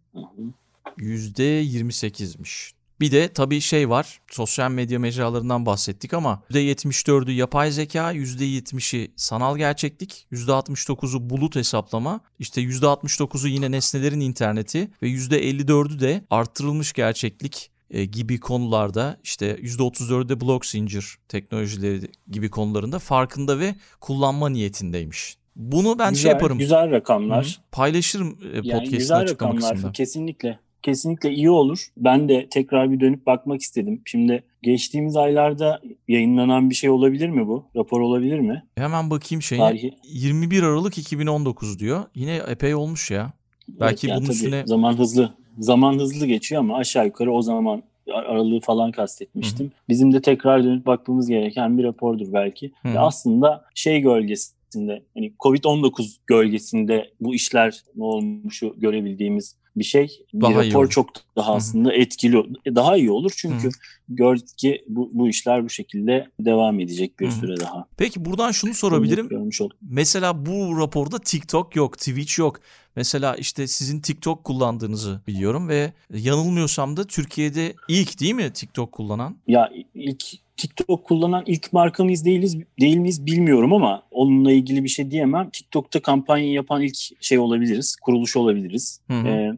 A: %28'miş. Bir de tabii şey var. Sosyal medya mecralarından bahsettik ama %74'ü yapay zeka, %70'i sanal gerçeklik, %69'u bulut hesaplama, işte %69'u yine nesnelerin interneti ve %54'ü de artırılmış gerçeklik e, gibi konularda işte %34'de blok zincir teknolojileri gibi konularında farkında ve kullanma niyetindeymiş. Bunu ben şey
B: güzel,
A: şey yaparım.
B: Güzel rakamlar. Hı-hı.
A: Paylaşırım
B: e, yani açıklama rakamlar, kısmında. Kesinlikle kesinlikle iyi olur. Ben de tekrar bir dönüp bakmak istedim. Şimdi geçtiğimiz aylarda yayınlanan bir şey olabilir mi bu? Rapor olabilir mi?
A: Hemen bakayım şeyi. Tarihi. 21 Aralık 2019 diyor. Yine epey olmuş ya.
B: Belki evet, ya bunun tabii, üstüne... Zaman hızlı. Zaman hızlı geçiyor ama aşağı yukarı o zaman aralığı falan kastetmiştim. Hı-hı. Bizim de tekrar dönüp baktığımız gereken bir rapordur belki. Ve aslında şey gölgesi hani Covid-19 gölgesinde bu işler ne olmuşu görebildiğimiz bir şey. Daha bir rapor çok daha aslında Hı-hı. etkili, e, daha iyi olur. Çünkü Hı-hı. gördük ki bu, bu işler bu şekilde devam edecek bir Hı-hı. süre daha.
A: Peki buradan şunu sorabilirim. Mesela bu raporda TikTok yok, Twitch yok. Mesela işte sizin TikTok kullandığınızı biliyorum ve yanılmıyorsam da Türkiye'de ilk değil mi TikTok kullanan?
B: Ya ilk TikTok kullanan ilk markamız değiliz, değil miyiz bilmiyorum ama onunla ilgili bir şey diyemem. TikTok'ta kampanya yapan ilk şey olabiliriz, kuruluş olabiliriz. Hı hı. E,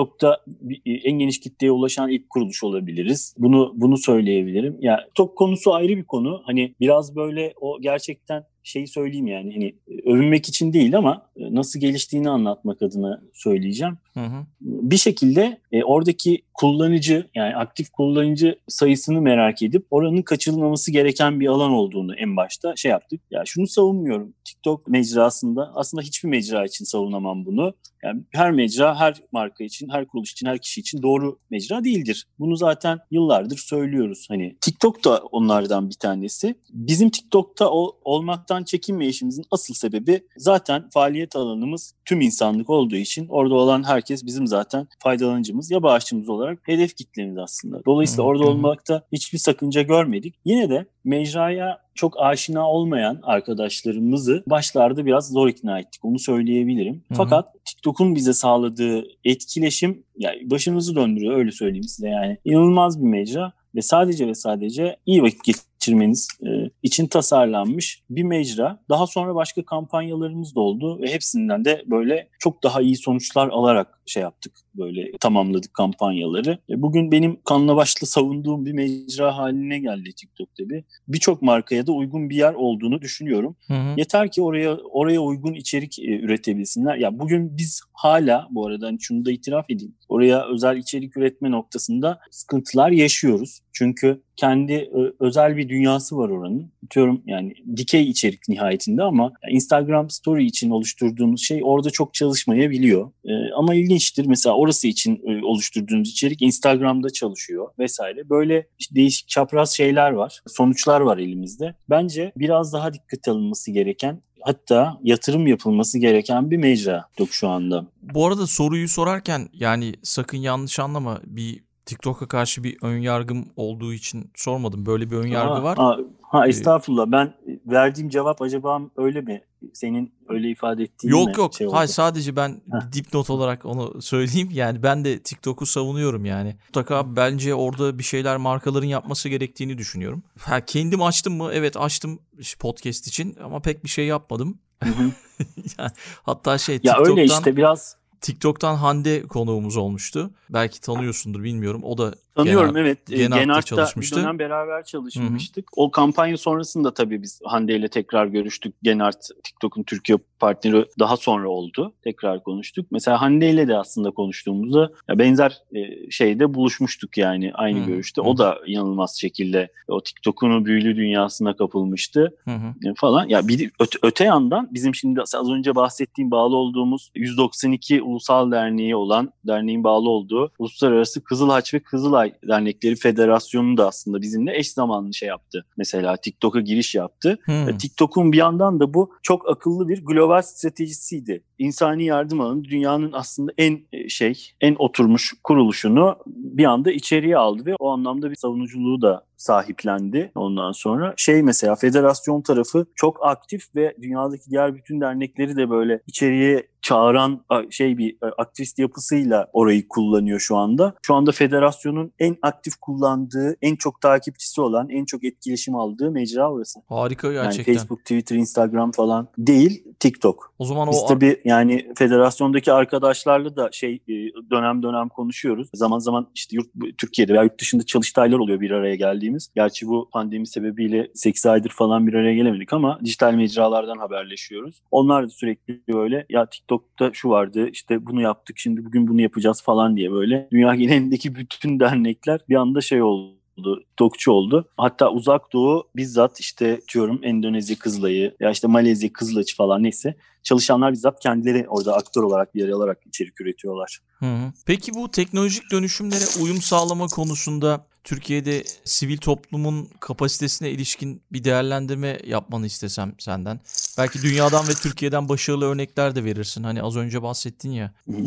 B: Tok'ta e, en geniş kitleye ulaşan ilk kuruluş olabiliriz. Bunu bunu söyleyebilirim. Ya yani, Tok konusu ayrı bir konu. Hani biraz böyle o gerçekten şeyi söyleyeyim yani hani e, övünmek için değil ama e, nasıl geliştiğini anlatmak adına söyleyeceğim.
A: Hı hı. Bir
B: şekilde e, oradaki kullanıcı yani aktif kullanıcı sayısını merak edip oranın kaçınılmaması gereken bir alan olduğunu en başta şey yaptık. Ya şunu savunmuyorum. TikTok mecrasında aslında hiçbir mecra için savunamam bunu. Yani her mecra, her marka için, her kuruluş için, her kişi için doğru mecra değildir. Bunu zaten yıllardır söylüyoruz. Hani TikTok da onlardan bir tanesi. Bizim TikTok'ta o, olmaktan işimizin asıl sebebi zaten faaliyet alanımız tüm insanlık olduğu için orada olan herkes bizim zaten faydalanıcımız ya bağışçımız olarak hedef kitlemiz aslında. Dolayısıyla orada olmakta hiçbir sakınca görmedik. Yine de mecraya çok aşina olmayan arkadaşlarımızı başlarda biraz zor ikna ettik. Onu söyleyebilirim. Hı-hı. Fakat TikTok'un bize sağladığı etkileşim yani başımızı döndürüyor öyle söyleyeyim size yani. inanılmaz bir mecra ve sadece ve sadece iyi vakit geçirmeniz e, için tasarlanmış bir mecra. Daha sonra başka kampanyalarımız da oldu ve hepsinden de böyle çok daha iyi sonuçlar alarak şey yaptık böyle tamamladık kampanyaları. E, bugün benim kanla başla savunduğum bir mecra haline geldi TikTok tabi. Birçok markaya da uygun bir yer olduğunu düşünüyorum. Hı hı. Yeter ki oraya oraya uygun içerik e, üretebilsinler. Ya bugün biz hala bu arada hani şunu da itiraf edeyim. Oraya özel içerik üretme noktasında sıkıntılar yaşıyoruz. Çünkü kendi özel bir dünyası var oranın. Diyorum yani dikey içerik nihayetinde ama Instagram story için oluşturduğunuz şey orada çok çalışmayabiliyor. E, ama ilginç geniştir. Mesela orası için e, oluşturduğunuz içerik Instagram'da çalışıyor vesaire. Böyle değişik çapraz şeyler var. Sonuçlar var elimizde. Bence biraz daha dikkat alınması gereken hatta yatırım yapılması gereken bir mecra şu anda.
A: Bu arada soruyu sorarken yani sakın yanlış anlama bir TikTok'a karşı bir ön yargım olduğu için sormadım. Böyle bir ön yargı var. Aa,
B: ha ee, estağfurullah. Ee, ben verdiğim cevap acaba öyle mi? Senin öyle ifade ettiğin
A: Yok mi yok. Şey Hayır sadece ben Heh. dipnot olarak onu söyleyeyim. Yani ben de TikTok'u savunuyorum yani. Mutlaka bence orada bir şeyler markaların yapması gerektiğini düşünüyorum. Ha kendim açtım mı? Evet açtım podcast için ama pek bir şey yapmadım. Hı hı. [laughs] yani, hatta şey TikTok'tan... Ya öyle işte biraz TikTok'tan Hande konuğumuz olmuştu. Belki tanıyorsundur bilmiyorum. O da
B: Tanıyorum e, Gen, evet. Genart'ta çalışmıştı. bir dönem beraber çalışmıştık. Hı-hı. O kampanya sonrasında tabii biz Hande ile tekrar görüştük. Genart TikTok'un Türkiye partneri daha sonra oldu. Tekrar konuştuk. Mesela Hande ile de aslında konuştuğumuzda ya benzer e, şeyde buluşmuştuk yani aynı Hı-hı. görüşte. O da inanılmaz şekilde o TikTok'un büyülü dünyasına kapılmıştı Hı-hı. E, falan. Ya bir öte, öte yandan bizim şimdi az önce bahsettiğim bağlı olduğumuz 192 ulusal derneği olan derneğin bağlı olduğu Uluslararası Kızıl Haç ve Kızıl Galatasaray Dernekleri Federasyonu da aslında bizimle eş zamanlı şey yaptı. Mesela TikTok'a giriş yaptı. Hmm. E, TikTok'un bir yandan da bu çok akıllı bir global stratejisiydi. İnsani yardım alanı dünyanın aslında en e, şey, en oturmuş kuruluşunu bir anda içeriye aldı ve o anlamda bir savunuculuğu da sahiplendi ondan sonra. Şey mesela federasyon tarafı çok aktif ve dünyadaki diğer bütün dernekleri de böyle içeriye çağıran şey bir e, aktivist yapısıyla orayı kullanıyor şu anda. Şu anda federasyonun en aktif kullandığı, en çok takipçisi olan, en çok etkileşim aldığı mecra orası.
A: Harika gerçekten.
B: Yani Facebook, Twitter, Instagram falan değil, TikTok. O zaman Biz o tabii yani federasyondaki arkadaşlarla da şey e, dönem dönem konuşuyoruz. Zaman zaman işte yurt Türkiye'de veya yurt dışında çalıştaylar oluyor bir araya geldiğimiz dediğimiz. Gerçi bu pandemi sebebiyle 8 aydır falan bir araya gelemedik ama dijital mecralardan haberleşiyoruz. Onlar da sürekli böyle ya TikTok'ta şu vardı işte bunu yaptık şimdi bugün bunu yapacağız falan diye böyle dünya [laughs] genelindeki bütün dernekler bir anda şey oldu oldu, dokçu oldu. Hatta uzak doğu bizzat işte diyorum Endonezya kızlayı ya işte Malezya kızlaçı falan neyse çalışanlar bizzat kendileri orada aktör olarak yer alarak içerik üretiyorlar. Hı
A: hı. Peki bu teknolojik dönüşümlere uyum sağlama konusunda Türkiye'de sivil toplumun kapasitesine ilişkin bir değerlendirme yapmanı istesem senden. Belki dünyadan ve Türkiye'den başarılı örnekler de verirsin. Hani az önce bahsettin ya.
B: [laughs]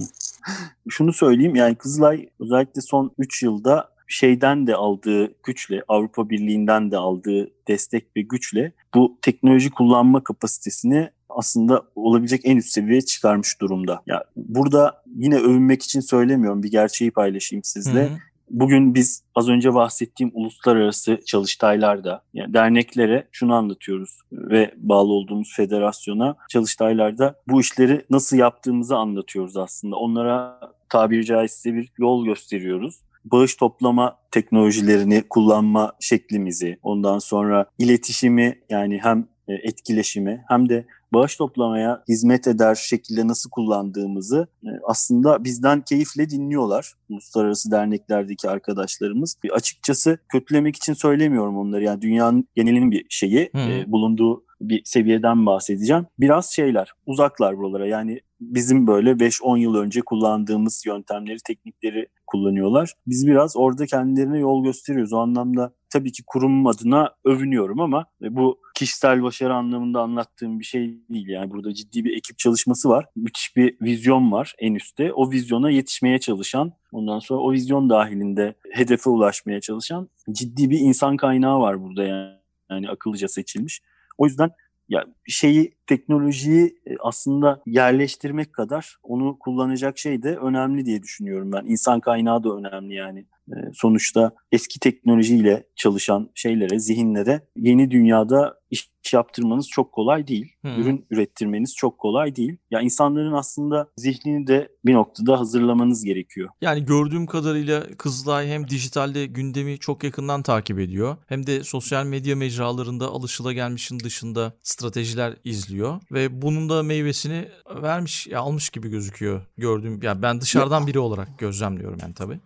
B: Şunu söyleyeyim yani Kızılay özellikle son 3 yılda şeyden de aldığı güçle, Avrupa Birliği'nden de aldığı destek ve güçle bu teknoloji kullanma kapasitesini aslında olabilecek en üst seviyeye çıkarmış durumda. Ya burada yine övünmek için söylemiyorum. Bir gerçeği paylaşayım sizle. Hı-hı bugün biz az önce bahsettiğim uluslararası çalıştaylarda yani derneklere şunu anlatıyoruz ve bağlı olduğumuz federasyona çalıştaylarda bu işleri nasıl yaptığımızı anlatıyoruz aslında. Onlara tabiri caizse bir yol gösteriyoruz bağış toplama teknolojilerini kullanma şeklimizi, ondan sonra iletişimi yani hem e, etkileşimi hem de bağış toplamaya hizmet eder şekilde nasıl kullandığımızı e, aslında bizden keyifle dinliyorlar uluslararası derneklerdeki arkadaşlarımız. E, açıkçası kötülemek için söylemiyorum onları yani dünyanın genelinin bir şeyi hmm. e, bulunduğu bir seviyeden bahsedeceğim. Biraz şeyler uzaklar buralara yani bizim böyle 5-10 yıl önce kullandığımız yöntemleri, teknikleri kullanıyorlar. Biz biraz orada kendilerine yol gösteriyoruz. O anlamda tabii ki kurum adına övünüyorum ama e, bu kişisel başarı anlamında anlattığım bir şey değil. Yani burada ciddi bir ekip çalışması var. Müthiş bir vizyon var en üstte. O vizyona yetişmeye çalışan, ondan sonra o vizyon dahilinde hedefe ulaşmaya çalışan ciddi bir insan kaynağı var burada yani. Yani akıllıca seçilmiş. O yüzden ya şeyi teknolojiyi e, aslında yerleştirmek kadar onu kullanacak şey de önemli diye düşünüyorum ben. İnsan kaynağı da önemli yani. Ee, sonuçta eski teknolojiyle çalışan şeylere, zihinlere yeni dünyada iş yaptırmanız çok kolay değil. Hmm. Ürün ürettirmeniz çok kolay değil. Ya insanların aslında zihnini de bir noktada hazırlamanız gerekiyor.
A: Yani gördüğüm kadarıyla Kızılay hem dijitalde gündemi çok yakından takip ediyor hem de sosyal medya mecralarında alışılagelmişin dışında stratejiler izliyor ve bunun da meyvesini vermiş, almış gibi gözüküyor gördüğüm. Yani ben dışarıdan biri olarak gözlemliyorum yani tabii.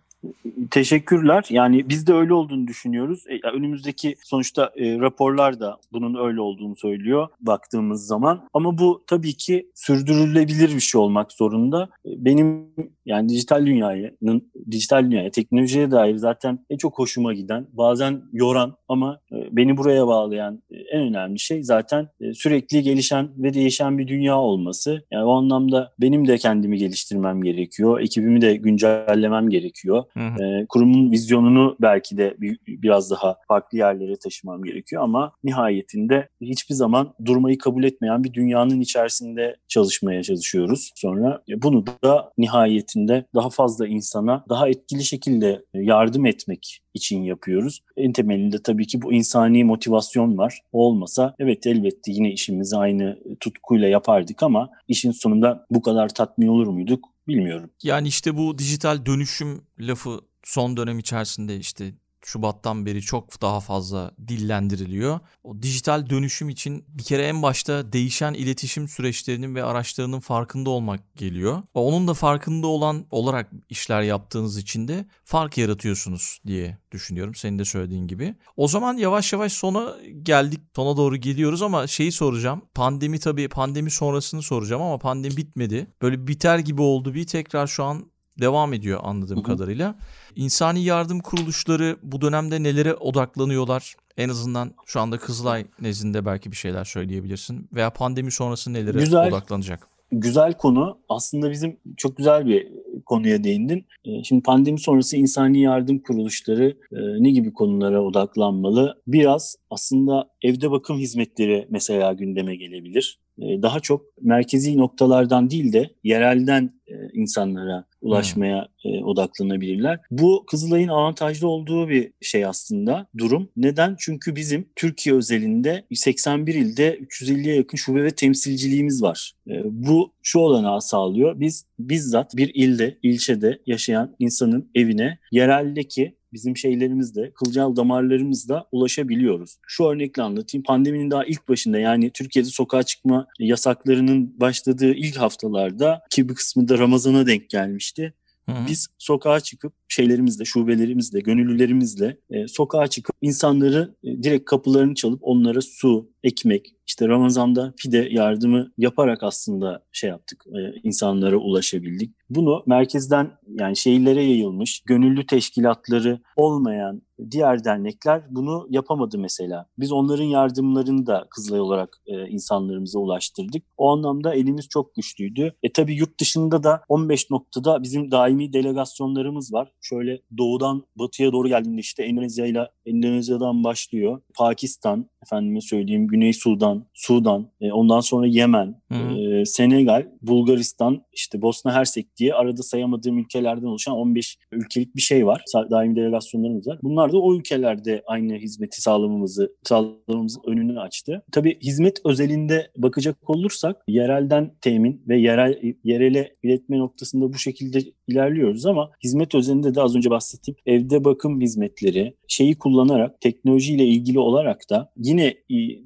B: Teşekkürler. Yani biz de öyle olduğunu düşünüyoruz. E, önümüzdeki sonuçta e, raporlar da bunun öyle olduğunu söylüyor baktığımız zaman. Ama bu tabii ki sürdürülebilir bir şey olmak zorunda. E, benim yani dijital dünyanın dijital dünyaya, teknolojiye dair zaten en çok hoşuma giden, bazen yoran ama e, beni buraya bağlayan e, en önemli şey zaten e, sürekli gelişen ve değişen bir dünya olması. Yani o anlamda benim de kendimi geliştirmem gerekiyor. Ekibimi de güncellemem gerekiyor. E, kurumun vizyonunu belki de bir, biraz daha farklı yerlere taşımam gerekiyor ama nihayetinde hiçbir zaman durmayı kabul etmeyen bir dünyanın içerisinde çalışmaya çalışıyoruz. Sonra e, bunu da nihayetinde daha fazla insana daha etkili şekilde e, yardım etmek için yapıyoruz. En temelinde tabii ki bu insani motivasyon var. O olmasa evet elbette yine işimizi aynı e, tutkuyla yapardık ama işin sonunda bu kadar tatmin olur muyduk? bilmiyorum.
A: Yani işte bu dijital dönüşüm lafı son dönem içerisinde işte Şubat'tan beri çok daha fazla dillendiriliyor. O dijital dönüşüm için bir kere en başta değişen iletişim süreçlerinin ve araçlarının farkında olmak geliyor. Onun da farkında olan olarak işler yaptığınız için de fark yaratıyorsunuz diye düşünüyorum. Senin de söylediğin gibi. O zaman yavaş yavaş sona geldik. Sona doğru geliyoruz ama şeyi soracağım. Pandemi tabii pandemi sonrasını soracağım ama pandemi bitmedi. Böyle biter gibi oldu. Bir tekrar şu an devam ediyor anladığım kadarıyla. İnsani yardım kuruluşları bu dönemde nelere odaklanıyorlar? En azından şu anda Kızılay nezdinde belki bir şeyler söyleyebilirsin veya pandemi sonrası nelere Güzel. odaklanacak?
B: güzel konu. Aslında bizim çok güzel bir konuya değindin. Ee, şimdi pandemi sonrası insani yardım kuruluşları e, ne gibi konulara odaklanmalı? Biraz aslında evde bakım hizmetleri mesela gündeme gelebilir. Ee, daha çok merkezi noktalardan değil de yerelden e, insanlara Hmm. ulaşmaya e, odaklanabilirler. Bu Kızılay'ın avantajlı olduğu bir şey aslında durum. Neden? Çünkü bizim Türkiye özelinde 81 ilde 350'ye yakın şube ve temsilciliğimiz var. E, bu şu olanağı sağlıyor. Biz bizzat bir ilde, ilçede yaşayan insanın evine yereldeki bizim şeylerimizde, kılcal damarlarımızda ulaşabiliyoruz. Şu örnekle anlatayım. Pandeminin daha ilk başında yani Türkiye'de sokağa çıkma yasaklarının başladığı ilk haftalarda ki bir kısmı da Ramazan'a denk gelmişti geçti. Hı-hı. Biz sokağa çıkıp şeylerimizle, şubelerimizle, gönüllülerimizle e, sokağa çıkıp insanları e, direkt kapılarını çalıp onlara su, ekmek, işte Ramazan'da pide yardımı yaparak aslında şey yaptık, e, insanlara ulaşabildik. Bunu merkezden yani şehirlere yayılmış, gönüllü teşkilatları olmayan diğer dernekler bunu yapamadı mesela. Biz onların yardımlarını da kızlay olarak e, insanlarımıza ulaştırdık. O anlamda elimiz çok güçlüydü. E tabii yurt dışında da 15 noktada bizim daimi delegasyonlarımız var. Şöyle doğudan batıya doğru geldiğinde işte Endonezya ile Endonezya'dan başlıyor. Pakistan, efendime söyleyeyim Güney Sudan, Sudan, e, ondan sonra Yemen, e, Senegal, Bulgaristan, işte Bosna Hersek diye arada sayamadığım ülkelerden oluşan 15 ülkelik bir şey var. Daimi delegasyonlarımız var. Bunlar da o ülkelerde aynı hizmeti sağlamamızı, sağlamamızın önünü açtı. Tabii hizmet özelinde bakacak olursak yerelden temin ve yerel yerele iletme noktasında bu şekilde ilerliyoruz ama hizmet özelinde de az önce bahsettiğim evde bakım hizmetleri şeyi kullanarak teknolojiyle ilgili olarak da yine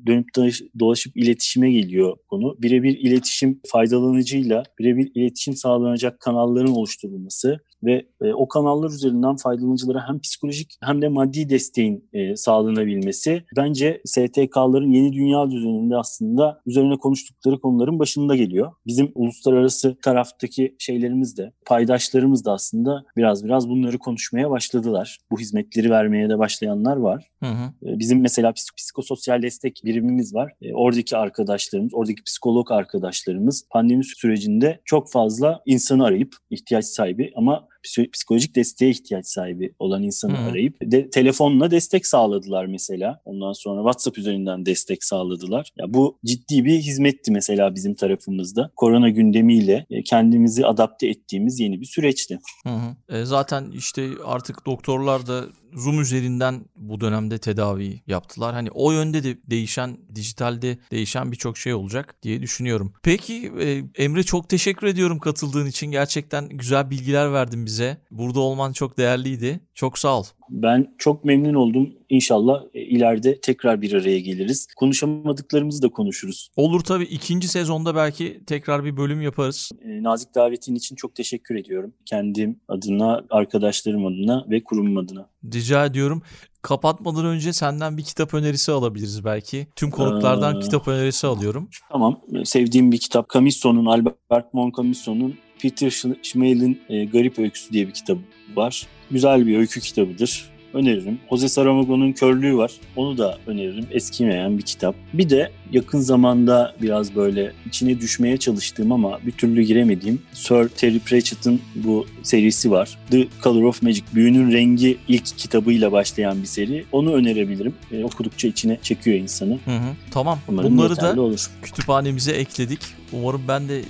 B: dönüp dolaşıp dolaşıp iletişime geliyor konu. Birebir iletişim faydalanıcıyla birebir iletişim sağlanacak kanalların oluşturulması ve e, o kanallar üzerinden faydalanıcılara hem psikolojik hem de maddi desteğin e, sağlanabilmesi bence STK'ların yeni dünya düzeninde aslında üzerine konuştukları konuların başında geliyor. Bizim uluslararası taraftaki şeylerimiz de paydaşlarımız da aslında biraz biraz bunları konuşmaya başladılar. Bu hizmetleri vermeye de başlayanlar var. Hı hı. E, bizim mesela psikososyal destek birimimiz var. E, oradaki arkadaşlarımız, oradaki psikolog arkadaşlarımız pandemi sürecinde çok fazla insanı arayıp ihtiyaç sahibi ama psikolojik desteğe ihtiyaç sahibi olan insanı hmm. arayıp de, telefonla destek sağladılar mesela. Ondan sonra WhatsApp üzerinden destek sağladılar. Ya bu ciddi bir hizmetti mesela bizim tarafımızda. Korona gündemiyle e, kendimizi adapte ettiğimiz yeni bir süreçti.
A: Hı hı. E, zaten işte artık doktorlar da Zoom üzerinden bu dönemde tedavi yaptılar. Hani o yönde de değişen, dijitalde değişen birçok şey olacak diye düşünüyorum. Peki e, Emre çok teşekkür ediyorum katıldığın için. Gerçekten güzel bilgiler verdin bize bize. Burada olman çok değerliydi. Çok sağ ol.
B: Ben çok memnun oldum. İnşallah e, ileride tekrar bir araya geliriz. Konuşamadıklarımızı da konuşuruz.
A: Olur tabii. ikinci sezonda belki tekrar bir bölüm yaparız.
B: E, nazik davetin için çok teşekkür ediyorum. Kendim adına, arkadaşlarım adına ve kurumum adına.
A: Rica ediyorum. Kapatmadan önce senden bir kitap önerisi alabiliriz belki. Tüm konuklardan ee, kitap önerisi alıyorum.
B: Tamam. Sevdiğim bir kitap. Camus'un, Albert Moncamus'un Peter Schmel'in e, Garip Öyküsü diye bir kitabı var. Güzel bir öykü kitabıdır öneririm. Jose Saramago'nun Körlüğü var. Onu da öneririm. Eskimeyen bir kitap. Bir de yakın zamanda biraz böyle içine düşmeye çalıştığım ama bir türlü giremediğim Sir Terry Pratchett'ın bu serisi var. The Color of Magic, Büyünün Rengi ilk kitabıyla başlayan bir seri. Onu önerebilirim. E, okudukça içine çekiyor insanı.
A: Hı hı. Tamam. Umarım Bunları da olur. kütüphanemize ekledik. Umarım ben de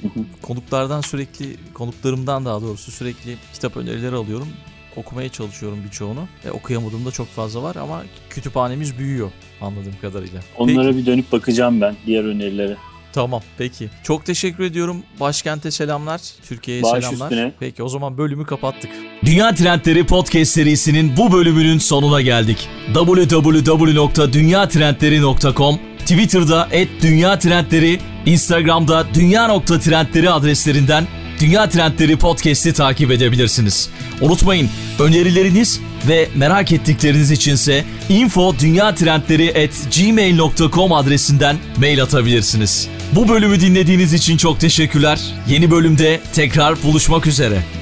A: konuklardan sürekli, konuklarımdan daha doğrusu sürekli kitap önerileri alıyorum okumaya çalışıyorum birçoğunu. E, okuyamadığım da çok fazla var ama kütüphanemiz büyüyor anladığım kadarıyla.
B: Onlara Peki. bir dönüp bakacağım ben diğer önerilere.
A: Tamam peki. Çok teşekkür ediyorum. Başkente selamlar. Türkiye'ye selamlar. Üstüne. Peki o zaman bölümü kapattık. Dünya Trendleri Podcast serisinin bu bölümünün sonuna geldik. www.dünyatrendleri.com Twitter'da et Instagram'da Dünya.Trendleri adreslerinden Dünya Trendleri podcast'i takip edebilirsiniz. Unutmayın önerileriniz ve merak ettikleriniz içinse info gmail.com adresinden mail atabilirsiniz. Bu bölümü dinlediğiniz için çok teşekkürler. Yeni bölümde tekrar buluşmak üzere.